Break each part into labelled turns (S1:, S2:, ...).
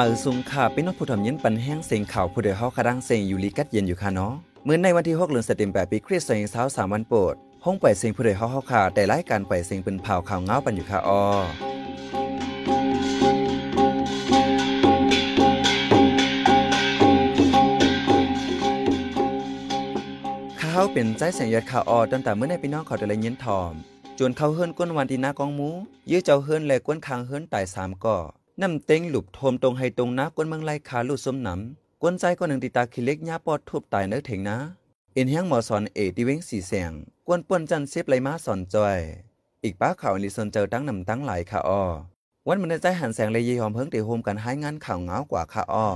S1: มาซุงค่ะเป็นน้องผู้ทำยินปันแห้งเสียงข่าวผู้เดือดเฮาคดังเสียงอยู่ลีกัดเย็นอยู่ค่ะเนาะเมื่อในวันที่6เดือนสต็ม8ปีคริสต์ศักราช23วันโปรดห้องปล่อยเสียงผู้เดือดเฮาเฮาค่ะแต่รายการปล่อยเสียงเป็นเผาข่าวเงาปันอยู่ค่ะออข้าวเป็นใจแสงยอดข่าวออตั้งแต่เมื่อในพี่น้องเขาแต่ละยินทอมจวนเขาเฮิรนก้นวันที่หน้ากองหมู ยื้อเจ้าเฮิรนและก้นคางเฮิรนตายสามก่อ นำเต็งหลุบโทมตรงให้ตรงนะก้นเมืองไรขาลูดสมหนำก้นใจก้นหนึ่งติตาขี้เล็กยาปอดทุบตายเนื้อเถงนะ เอ็นเฮียงหมอสอนเอดีเว้งสีแสงก้นป่วนจันเซฟไรมาสอนจอย อีกป้าข่าวลิซนเจอตั้งนำตั้งหลายค่ะอ้อวันมันใจหันแสงเลยยีหอมเพิ่งเตะโฮมกันหายงานข่าวเงากว่าค่ะอ้อ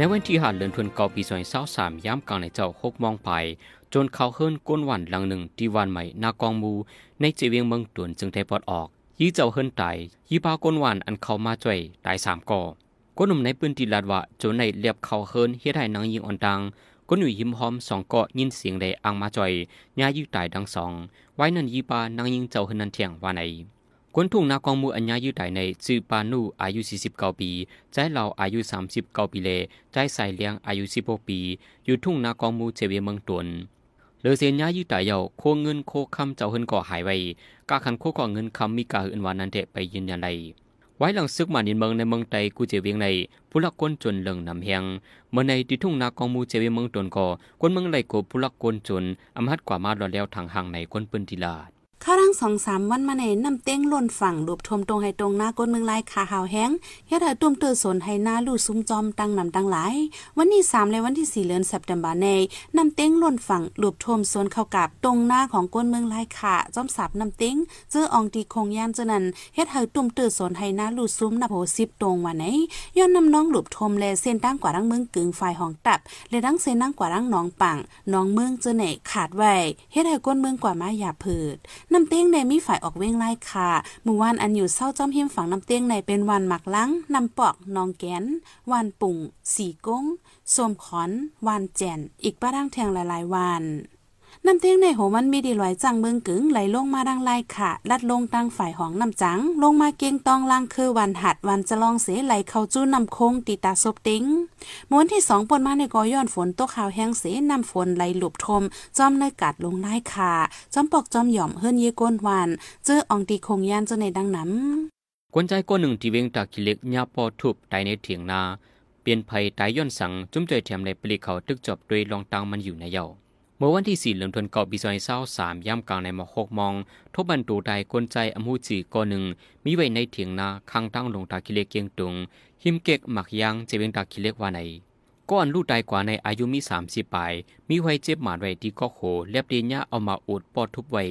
S2: ในวันที่หาเดือนธันวาคมปี2023ย้ำกลางในเจ้า6มองไป จนเขาเฮิรนก้นวันหลังหนึ่งที่วันใหม่นากองมู ในเจเวียงเมืองตวนจึงได้ปลดออก ยี่เจ้าเฮิรนตายยี่ปาก้นวันอันเขามาจ่วยตายสามก่อก้นหนุ่มในปืนตีลาดว่าจนในเรียบเขาเฮิรนเฮ็ดให้นางยิงอ่อนดังก้นอยู่ยหิมหอมสองเกาะยินเสียงใดอังมาจ่อยยายี่ตายดังสอง ไว้นั่นยี่ปานางยิงเจ้าเฮิรนนันเถียงว่าไหน คนทุ่งนากองมูอัญญายู่ไดในซือปานูอายุ49ปีใจเหล่าอายุ39ปีเลใจใส่เลี้ยงอายุ16ปี อยู่ทุ่งนากองมูเจเวียเมืองตวนเหลือเซียนญายู่ไดเยาโคเงินโคคำเจ้าเฮินก่อหายไว้กาขันโคก่อเงินคำมีกาหืนวานันเดไปยืนยันไดไว้หลังซึกมานินเมืองในเมืองไตกูเจเวียงในผู้ลักกนจนเหลิงนำแหงเมื่อในที่ทุ่งนากองมูเจเวียงเมืองตวนก่อคนเมืองไหลโกผู้ลักกนจนอำหัดกว่ามาดอแล้วทางห่างในคนปืนทีลาด
S3: ข้ารังสองสามวันมาในน้ำเต้งล่นฝั่งดูบทมตรงให้ตรงหน้าก้นเมืองลายขาหาวแห้งเฮ็ดให้ตุ่มเตอสนให้หน้าลู่ซุ้มจอมตั้งนำตั้งหลาย วันที่สามและวันที่สี่เดือนเซปเทมเบอร์ในน้ำเต้งล่นฝั่งดูบทมโซนเข้ากับตรงหน้าของก้นเมืองลายขาจอมสับน้ำเต้งเจออองตีคงย่านเจนั้นเฮ็ดให้ตุ่มเตอสนให้หน้าลู่ซุ้มนับโหสิบตรงวันไหนย้อนนำน้องหลุบทมและเส้นตั้งกว่ารังเมืองกึ่งฝ่ายของตับและดังเส้นตั้งกว่ารังหนองปังน้องเมืองเจอไหนขาดไว้เฮ็ดให้ก้นเมืองกว่ามาหยาผืดน้ำเต้งในมีฝ่ายออกเว้งไล่ค่ะเมื่อวานอันอยู่เศร้าจอมหิมฝังน้ำเตียงในเป็นวันหมักล้างน้ำปอกนองแกนวานปุ่งสีก้งสมขอนวานแจนอีกป้าดังแทงหลายๆวัน น้ำเตียงในโหมันมีดีลอยจังเบิงกึ๋งไหลลงมาดังไล่ค่ะ ลัดลงตั้งฝ่ายของน้ำจัง ลงมาเกียงตองล่างคือวันหัดวันจะลองเสไหลเข้าจู้นำคงตีตาซบติงม้วนที่สองปนมาในกอย้อนฝนตกขาวแห้งเสนำฝนไหลหลุบทม จอมในกัดลงไล่ค่ะจอมปอกจอมหย่อมเฮิรนเยก้นวานเจออองตีคงย่านเจอในดังน้ำ
S2: กวนใจก้นหนึ่งที่เวงตากิเล็กยาปอทุบตในเถียงนา เปลี่ยนภัยตายย้อนสังจุ้มใจแถมในปลีเขาตึกจบโดยลองตังมันอยู่ในเยา เมื่อวันที่สี่เดือนธันวาคมปีสองพันเศร้าสามย่ำกลางในมหกมอง ทบบรรตูใดกวนใจอมูจีก้อนหนึ่ง มีไว้ในเถียงนาข้างตั้งลงตากิเลกเกียงตุง หิมเก็กหมักยางเจเวงตากิเลกว่าในก้อนลูกตายกว่าในอายุมีสามสิบปลายมีไว้เจ็บหมาดไว้ที่ก็โหเล็บเดียาเอามาอุดปอดทุบไว้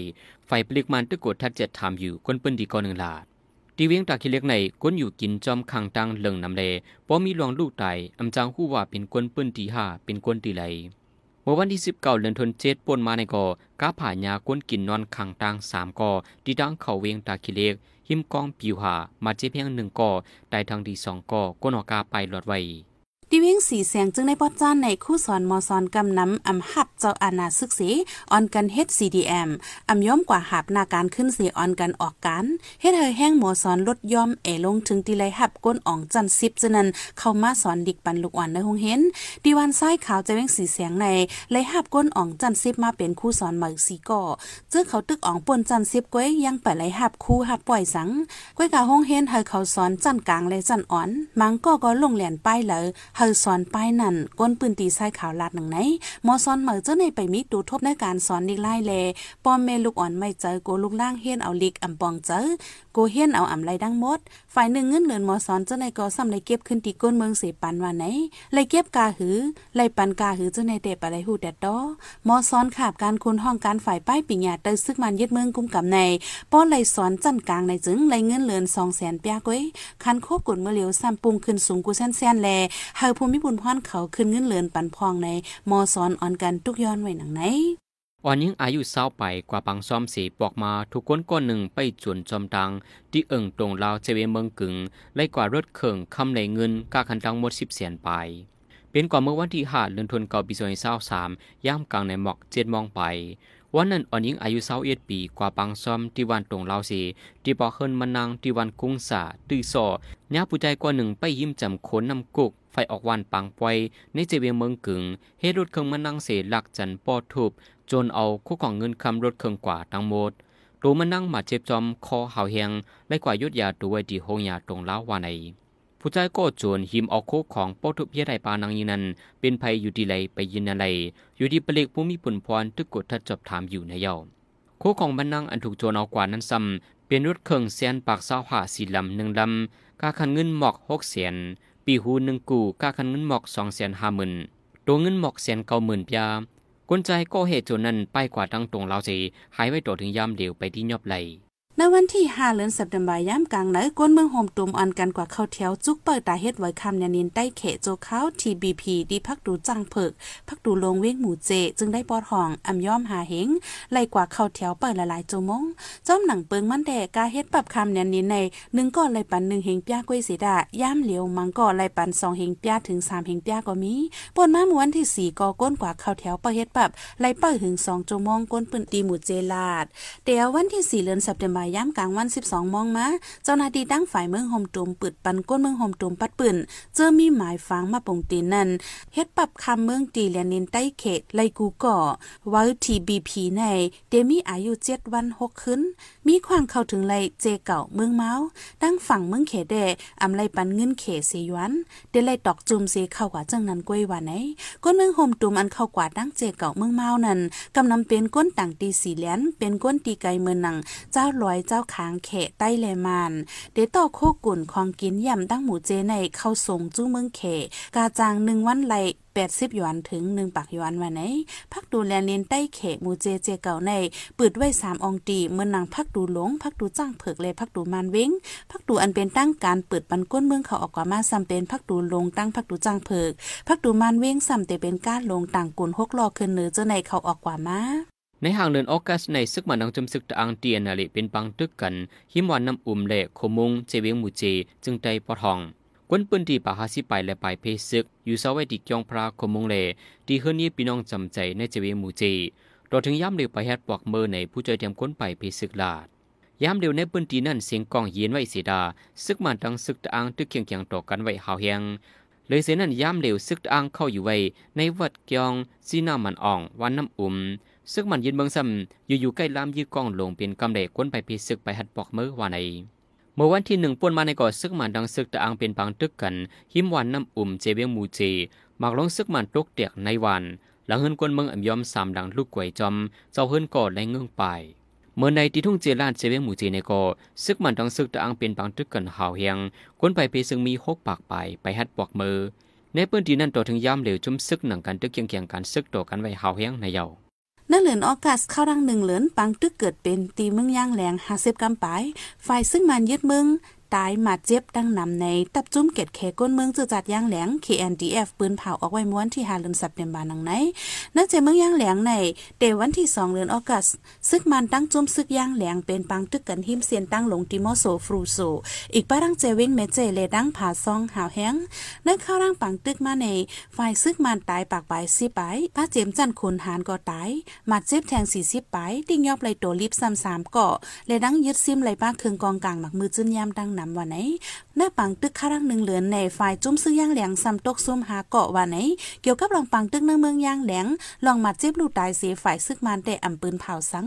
S2: ไฟปลิกมันตึกกดทัดเจ็ดทำอยู่ก้นปิ้นดีก้อนหนึ่งลาดตีเวียงตาคิเล็กในก้นอยู่กินจอมขังตังเหลิงนำเลพอมีหลวงลูกตายอำจางหู้ว่าเป็นก้นปืนตีห้าเป็นก้นตีไหล มื่อวันที่สิบเก้าเดือนธันวาคมป่นมาในก่อกาผ่ายาก้นกินนอนขังตังสามก่อที่ดังเขาเวงตาคิเล็กหิมกองปิวหามาเจเพียงหนึ่งก่อได้ทางดีสองก่อก้นออกาไปหลอดไว้
S3: ดิวิงสีแสงจึงได้ปอดจ้านในคู่สอนมอสอนกำน้ำอำหับเจ้าอาณาศึกษออนกันเฮ็ด CDM อำย่อมกว่าหับนาการขึ้นเสียออนกันออกกันเฮ็ดเฮยแห้งหมอสอนลดย่อมเอลงถึงตีไลหับก้นอ่องจันซิบจนั้นเข้ามาสอนดิกปันลูกอ่อนในห้องเห็นดีวันซ้ายขาวจะเว้งสีแสงในไลหับก้นอ่องจันซิบมาเป็นคู่สอนมึกสีก่อเจ้าเขาตึกอ่องป่นจันซิบก้วยยังไปไลหับคู่หับปล่อยสังก้วยกาห้องเห็นเฮยเขาสอนจันกลางและจันอ่อนมังก็ก็ลงเหรียญป้ายเลยเฮอสอนป้ายนั่นก้นปืนตีไส้ขาวลาดหนังไหนหมอสอนเหมือเจ้าในไปมีดูทบในการสอนดิไล่แลปอมเมลูกอ่อนไม่เจอโกลูกล่างเฮียนเอาลิกอำปองเจอโกเฮียนเอาอำไรดังมด ฝ่ายหนึ่งเงินเหลือนหมอสอนเจ้าในก็ซ้ำในเก็บขึ้นตีก้นเมืองเสปันว่าไหนเลยเก็บกาหือเลยปันกาหือเจ้าในเตปอะไรหูแดดดอหมอสอนขาบการคุณห้องการฝ่ายป้ายปิญญาเตอซึกมันยึดเมืองกุมกับในป้อเลยสอนจันกลางในจึงเลยเงินเหลือนสองแสนเปียก้อยคันโคกุดเมื่อเหลียวซ้ำปุงขึ้นสูงกูแซนแซนแลเฮาภูมิบุญพรเขาขึ้นเงินเหลือนปันพองในมอสอนอ่อนกันทุกย้อนไว้หนังไหน
S2: อ่อนยิ่งอายุเศร้าไปกว่าปังซ้อมสีปอกมาทุกคนก้อนหนึ่งไปจวนจอมตังที่เอิงตรงลาวเจเวเมืองกึ่งไล่กว่ารถเข่งคำในเงินกาคันตังหมดสิบแสนไป เป็นกว่าเมื่อวันที่5เดือนธันวาคมปี2023ย่ามกลางในหมอก7มองไป วันนั้นอ่อนยิงอายุ21ปีกว่าปังซ้อมที่วันตรงลาวสีที่บ่เฮินมานังที่วันกุ้งสาตื้อซอญาผู้ใจกว่าหนึ่งไปยิ้มจำขนนำกุกไฟออกวันปังปวยในเจเวีเมืองกึ่งเฮ็ดรถเครื่องมานังเสหลักจันปอทุบ จนเอาคู่ของเงินคำรถเครื่องกว่าทั้งหมดตัวมันนั่งมาเจ็บจอมคอเห่าเฮียงและกว่ายุดยาตัวไว้ดีโฮงยาตรงลาววาในผู้ใจก็โจนหิมเอาโคของปอทุบเพียไดปานังยินันเป็นภัยอยู่ดีไลไปยินอะไร อยู่ที่เปลกผู้มีปุ่นพรทึกกดทัดจบถามอยู่ในเย้าโคของมันนั่งอันถูกโจนเอากว่านั้นซ้ำเป็นรถเครื่องเสียนปากเศร้าหาสีลำหนึ่งลำกาคันเงินหมอกหกเสียนปีหูหนึ่งกูกาคันเงินหมอกสองเสียนห้าหมื่นตัวเงินหมอกเสียนเก้าหมื่นปยา กุญใจก็เหตุจนนั้นไปกว่าตั้งตรงเราสีหายไว้ตัวถึงยามเดียวไปที่ยอบไหล
S3: ในวันที่5เดือนสัปดาห์ยามกลางไหนก้นเมืองโฮมตุมอันกันกว่าเข้าแถวจุกเปิดตาเฮ็ดไว้คำยานินใต้เขโจเข้า TBP ดีพักดูจังเพิก พักดูลงเว้งหมู่เจ จึงได้ปอดห้องอำย่อมหาเหงไล่กว่าเข้าแถวเปิดหลายๆจัวโมงจ้อมหนังเปิงมันแดกาเฮ็ดปรับคำยานินใน1ก้อนไล่ปัน1เฮงปียกล้วยเสีดาย่ามเหลียวมังก็ไล่ปัน2เฮงปียถึง3เฮงปียก็มีปนมาเมือวันที่4ก็ก้นกว่าเข้าแถวเปิดเฮ็ดปรับไล่เปิดถึง2จัวโมงก้นปืนตีหมู่เจลาดเดี๋ยววันที่4เดือนสัปดาห์ยามกลางวัน 12 มองมา เจ้าหน้าที่ตั้งฝ่ายเมืองโฮมตุมปืดปันก้นเมืองโฮมตุมปัดปืนเจอมีหมายฟังมาปงตีนนั่นเฮ็ดปรับคำเมืองตีแลนินใต้เขตไลกูก่อว่าทีบีพีในเดมีอายุ7วัน6ขึ้น มีความเข้าถึงไลเจเก่าเมืองเมาตั้งฝั่งเมืองเขเดอำไลปันเงินเขเสยวนเดไลตอกจุมเสเข้ากว่าจังนั้นกวยว่าไหนก้นเมืองโฮมตุมอันเข้ากว่าตั้งเจเก่าเมืองเมานั่นกำนำเป็นก้นต่างตีสีแหลนเป็นก้นตีไกเมืองหนังเจ้าลอยเจ้าขางเขใต้แลมานเดต่อโคกุ่นของกินย่ำตั้งหมูเจในเข้าส่งจู้เมืองเขกาจางหนึ่งวันไหล 80หยวนถึง 1 ปักหยวนวันไหนพักดูแลเลียนใต้เขมูเจเจเก่าในปืดไว้3องตีเมื่อนางพักดูหลง พักดูจ้างเผิกเลยพักดูมันเว้งพักดูอันเป็นตั้งการเปิดปันก้นเมืองเขาออกกว่ามาซ้ำเป็นพักดูลงตั้งพักดูจ้างเผิก พักดูมันเว้งซ้ำแต่เป็นการลงต่างกุนหกลอขึ้นเนือเจ้าในเขาออกกว่ามา
S2: ในห่างเดินออกัสในซึกมันนังจำซึกตะอังเตียนนาลิเป็นปังตึกกันหิมวันน้ำอุ่มเละโคมุงเจเวงมูเจ จึงใจปอทอง กวนปืนที่ป่าหาสิไปและไปเพซึก อยู่เสาไว้ดิกยองพระโคมุงเละที่เฮือนี้พี่น้องจำใจในเจเวงมูเรอถึงย้ำเร็วไปแฮดปอกเมอในผู้ใจเตรียมก้นไปเพซึกลาดย้ำเร็วในปืนตีนั่นเสียงกองเย็นไว้เสีดา ซึกมันตั้งซึกตะอังตึกเคียงเคียงต่อกันไว้หาวเฮียงเลยเสียนั่นย้ำเร็วซึกตะอังเข้าอยู่ไว้ ในวัดเกียงซีนามันอ่อง วันน้ำอุ่มซึกมันยินเบิงซ้ำอยู่อยู่ใกล้ลามยื้อกองลงเป็นกำเดก้นไปเพีซึกไปหัดปอกมือว่าใน เมื่อวันที่หนึ่งป่วนมาในก่อซึกมันดังซึกตะอังเป็นปังตึกกัน หิมวันน้ำอุ่มเจเวียงมูเจมักลงซึกมันตกเตียกในวันหลังเฮินกวนเมืองอ่ำยอมสามดังลูกกวยจอมเจ้าเฮินก่อและเงื่องไปเมื่อในที่ทุ่งเจลานเจเวียงหมู่เจในก่อซึกมันดังซึกตะอังเป็นปังตึกกันหาวเฮียงก้นไปเพซึ่งมีหกปากไปไปฮัดปอกมือในพื้นที่นั้นต่อถึงย่ำเหลวจุ่มซึกหนังกันตึกเคียงเคียงกันซึกต่อกันไว้หาวเฮียงในเยา
S3: นั่นเหลือนออกัสเข้ารังหนึ่งเหลือนปังตึกเกิดเป็นตีเมืองย่างแหลงหาเซบกำปายฝ่ายซึ่งมันยึดมึง ตายมาเจ็บดังนำในตับจุ้มเกตแขก้นเมืองจือจัดย่างแหลง KNDF ปืนเผาออกไว้ม้วนที่หาเดืนสัปเดือนบานังไหนน่าจเมืองย่างแหลงในเดวันที่2เดือนออกัสซึกมันตั้งจุ้มซึกย่างแหลงเป็นปังตึกกันหิมเซียนตั้งหลงติโมโซฟรูโซอีกป้าดังเจเวงเมเจเลดังผาซองหาวแห้งในเข้าร่างปังตึกมาในฝ่ายซึกมันตายปากปลายสิไปป้าเจมจันขุนหานก็ตายมาเจ็บแทง40ไปติ้งยอบไหลโตลิบซ้ำ3เกาะเลดังยึดซิมไหลป้าเครื่องกองกลางหมักมือจื้นยามดังนำว่าไหนหน้าปังตึกข้ารังหนึ่งเหลือนในฝ่ายจุ้มซื้อย่างแหลงซ้ำตกซุ่มหาเกาะว่าไหน เกี่ยวกับลองปังตึกเนืองเมืองย่างแหลงลองมาเจ็บลูกตายเสียฝ่ายซึกมันแต่อำปืนเผาสัง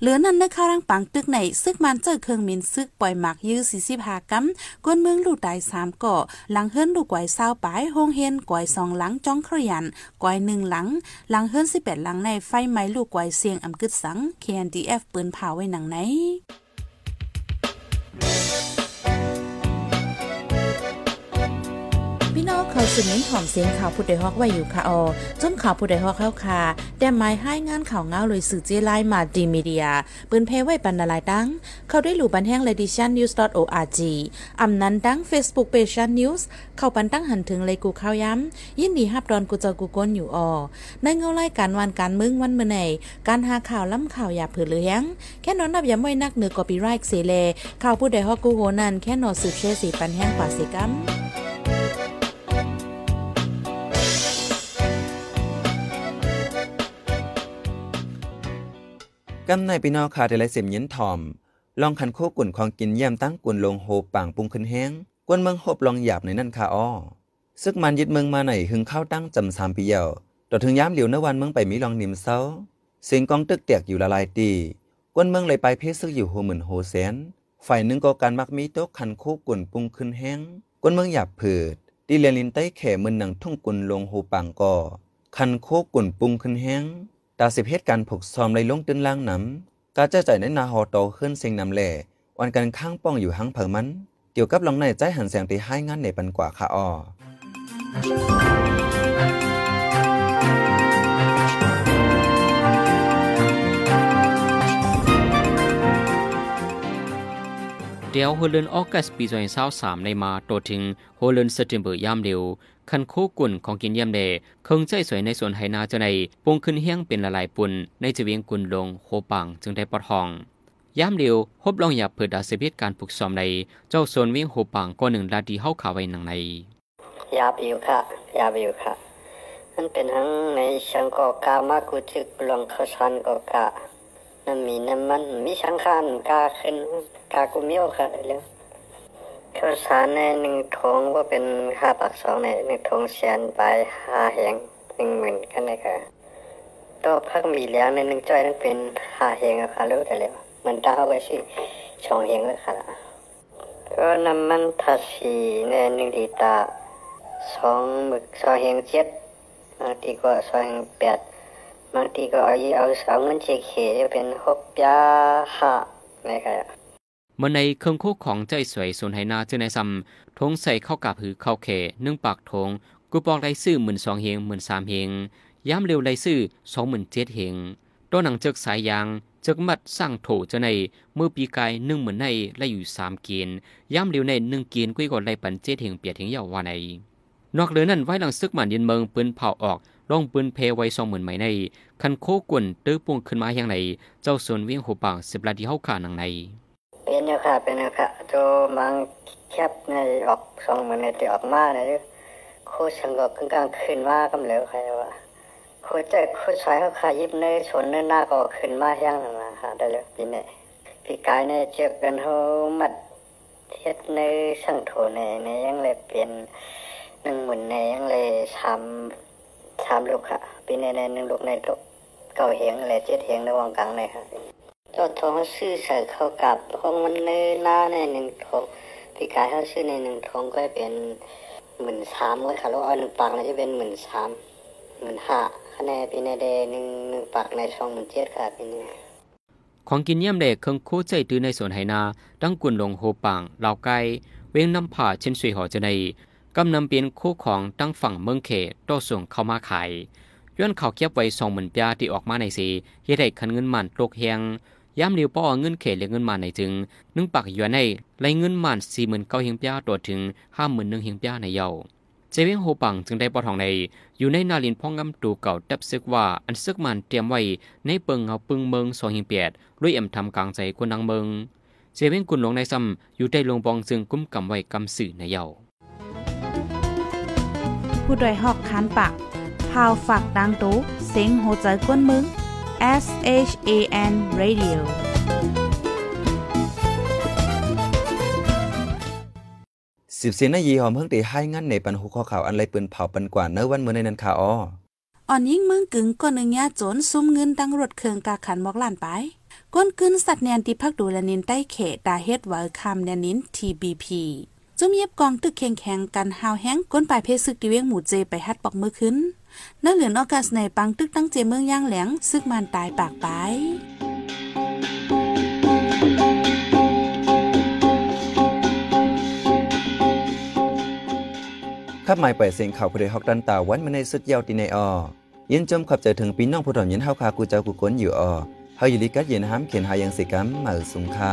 S3: เหลือนั้นในข้ารังปังตึกในซึกมันเจอเครื่องมินซึกปล่อยหมักยื้อสี่สิบหากำก้นเมืองลูกตายสามเกาะหลังเฮิรนลูกไกวเศร้าปายหงเฮนกวยสองหลังจ้องขยันกวยหนึ่งหลัง หลังเฮิรนสิบแปดหลังในไฟไหม้ลูกไกวเสียงอำกึดสัง KNDF ปืนเผาไว้หนังไหน
S4: พี่น้องเขาสืบเน้นหอมเสียงข่าวผู้ใดฮอกไว้อยู่ค่ะออจนข่าวผู้ใดฮอกเข้าค่ะแต่หมายให้งานข่าวเงาเลยสื่อเจไลมาดีมีเดีย ปืนเพไว้ปันนาลายตั้ง เข้าได้หลู่บันแห้ง lediciannews.org อำนั้นตั้ง Facebook page ชันนิวส์เข้าปันตั้งหันถึงเลยกูข้าวย้ำ ยินดีฮับดอนกูเจอกูก้นอยู่ออในเงาไล่การวันการมึงวันเมื่อไหนการหาข่าวล้ำข่าวอย่าเผือเลี้ยงแค่นอนนับย้ำไว้นักเหนือกอปีไรค์เสเลข่าวผู้ใดฮอกกูโหนันแค่นอสืบเชื่อสีปันแห้งกว่าสิกัมำ
S1: ในพี่น้องขาได้ไรเสียมเย็นถ่อม ลองคันโคกุ่นของกินแยมตั้งกุ่นลงโหป่างปุงขึ้นแห้งกวนเมืองโหบลองหยาบในนั่นค่ะอ้อซึกมันยึดเมืองมาไหนหึงเข้าตั้งจำสามปีเยาต่อถึงย้ำเหลียวเนวันเมืองไปมีลองนิมเซาเสียงกองตึกแตกอยู่ละลายตีกวนเมืองเลยไปเพศซึกอยู่โหหมื่นโหแสนฝ่ายหนึ่งก็การมักมีโต๊ะคันโคกุ่นปุงขึ้นแห้งกวนเมืองหยาบเผิดดีเลียนลินใต้แข่มือหนังทุ่งกุ่นลงโหป่างก่อคันโคกุ่นปุงขึ้นแห้ง ตาสิบเหตุการณ์ผกซอมเลยลงตึ้นล่างน้ำกาจะใจในนาหอโตขึ้นเสียงนำแหล่วันกันข้างป้องอยู่หังเผอมันเกี่ยวกับลองในใจหันแสงตีให้งานในปันกว่าค่ะอ้อ
S2: เดียวโฮเลนออกัสปี2023ในมาโตถึงโฮเลนเซปเทมเบอร์ยามเร็วคันโคกุ่นของกินยามเดเคงใจสวยในส่วนไหนาเจ้าในปงขึ้นเฮียงเป็นละลายปุ่นในจะเวียงกุนลงโคปังจึงได้ปอดห้องยามเร็วพบลองอยากเปิดดาเสพิตการปลุกซ้อมในเจ้าโซนเวียงโคปังก็หนึ่งลาดีเฮาขาไว้หนังใน
S5: ยาบิวค่ะยาบิวค่ะมันเป็นทั้งในเชิงกอกามากุจึกลงเขาชันกอกา น้ำมีน้ำมันมีชังคานกาขึ้นกากุมิโอค่ะเร็วข้าวสารในหนึ่งถงว่าเป็นห้าปากสองในหนึ่งถงเสียนไปห้าแหงหนึ่งหมื่นกันเลยค่ะตัวพักมีแล้วในหนึ่งจ้อยนั้นเป็นห้าแหงอะค่ะรู้แต่เร็วเหมือนตาเอาไปสิสองแหงเลยค่ะก็น้ำมันทัดสีในหนึ่งดีตาสองหมึกสองแหงเจ็ดบางทีก็สองแหงแปด บางทีก็เอาอีเอาสองเงินเจเคจะเป็นหกยาห้านะครับ
S2: เมื่อในเครื่องโคกของใจสวยส่วนไหนาเจอในซ้ำทงใส่เข้ากับหือเข้าเขนึ่งปากทงกูปอกไรซื้อหมื่นสองเฮงหมื่นสามเฮงย้ำเร็วไรซื้อสองหมื่นเจ็ดเฮงตัวหนังเจกสายยางเจกมัดสร้างโถเจาในเมื่อปีกายหนึ่งหมื่นในไล่อยู่สามเกณฑ์ย้ำเร็วในหนึ่งเกณฑ์กุ้ยกดไล่ปันเจ็ดเฮงเปียดเฮงยาววาในนอกเหลือนั้นไว้หลังซึกหมันยินเมืองปืนเผาออก ร่องปืนเพไว้สองหมื่นไหมใน คันโคกวนตื้อปวงขึ้นมาอย่างไหนเจ้าส่วนเวียงหูปางสิบลาดีเฮาขาหนังใน
S5: เป็นอยู่ค่ะเป็นอยู่ค่ะตัวบางแคบในออกสองหมื่นในที่ออกมาเนี่ยโคชังก็กลางขึ้นมาก็เหลวใครว่าโคใจโคชายเขาขายิบเนชนเนหน้าก็ขึ้นมาแห้งมาค่ะได้เลยปีนี้ปีกายเน่เจอกันเขามัดเทียดเนยช่างโถในในยังเลยเป็นหนึ่งหมื่นในยังเลยชา มชามลูกค่ะปีในในหนึ่งลูกในลูกเก้าเหียงเลยเจ็ดเหงในวังกลางเลยค่ะเจ้าทองซื้อใส่เข้ากับห้องมันเนยหน้าในหนึ่งทองปีกายเขาซื้อในหนึ่งทองก็เป็นหมื่นสามก็ค่ะแล้วเอาหนึ่งปากน่าจะเป็นหมื่นสามหมื่นห้าคะแนนปีในเดหนึ่งหนึ่งปากในสองหมื่นเจ็ดค่ะปีนี้
S2: ของกินเยี่ยมเด็กเครื่องโคใจตื้อในสวนไหนา ตั้งกุนลงโฮปังเหล่าไกเวงน้ำผ่าเช่นสวยหอจะใน กำนำเป็นคู่ของตั้งฝั่งเมืองเขตโตส่งเข้ามาขายย้อนเขาเก็บไว้สองหมื่นปยาที่ออกมาในสีเฮ็ดให้คันเงินมันตกเฮียงย้ำเรียวป้อเงินเขตและเงินมันในจึงนึ่งปักย้อนในไล่เงินมันสี่หมื่นเก้าเฮียงปยาตัวถึงห้าหมื่นหนึ่งเฮียงปยาในเยาเจเวงโฮปังจึงได้ปอทองใน อยู่ในนาลินพ่องงำตูเก่าดับซึกว่าอันซึกมันเตรียมไว้ในเปิงเงาปึงเมืองสองเฮียงเปียดลุยเอ็มทำกลางใจคนนางเมืองเจเวงกุนหลงในซ้ำอยู่ใต้ลงบองจึงกุ้มกำไว้กำสื่อในเยา
S4: ผู้ดยหอกคานปากพาวฝากดังตู้เซ็งโหใจกวนมึง S H A N Radio
S1: สิบเสียนายีหอมเพิ่งตีให้งั้นในปันหุข้อข่าวอันไรปืนเผาปันกว่าเนื้อวันเมื่อในนั้นค่ะอ้อ
S3: อ่อนยิ่งเมืองกึ่งก็นึงยาโจนซุ่มเงินดังรถเครื่องกาขันบอกล้านไป ก้นกึนสัตว์แนนที่พักดูแลนินใต้เขตดาเฮ็ดไว้คำแนนนิน TBP จุ่มเย็บกองตึกแข็งแข็งกันหาวแห้งก้นปลายเพศซึกดิเวียงหมู่เจไปฮัดปอกมือขึ้นเนื้อเหลือนออกัสในปังตึกตั้งเจเมืองย่างแหลงซึกมันตายปากไป
S1: ขับหมายไปเสียงข่าวผู้ใดฮอกดันตาวันมาในสุดยาวตีในออยินจมขับเจอถึงปีน้องผู้ถอนยินเฮาคากูเจ้ากูก้นอยู่ออเฮาอยู่ลิกัดเย็นห้ามเขียนหายังสิกรรมมาสุงค่า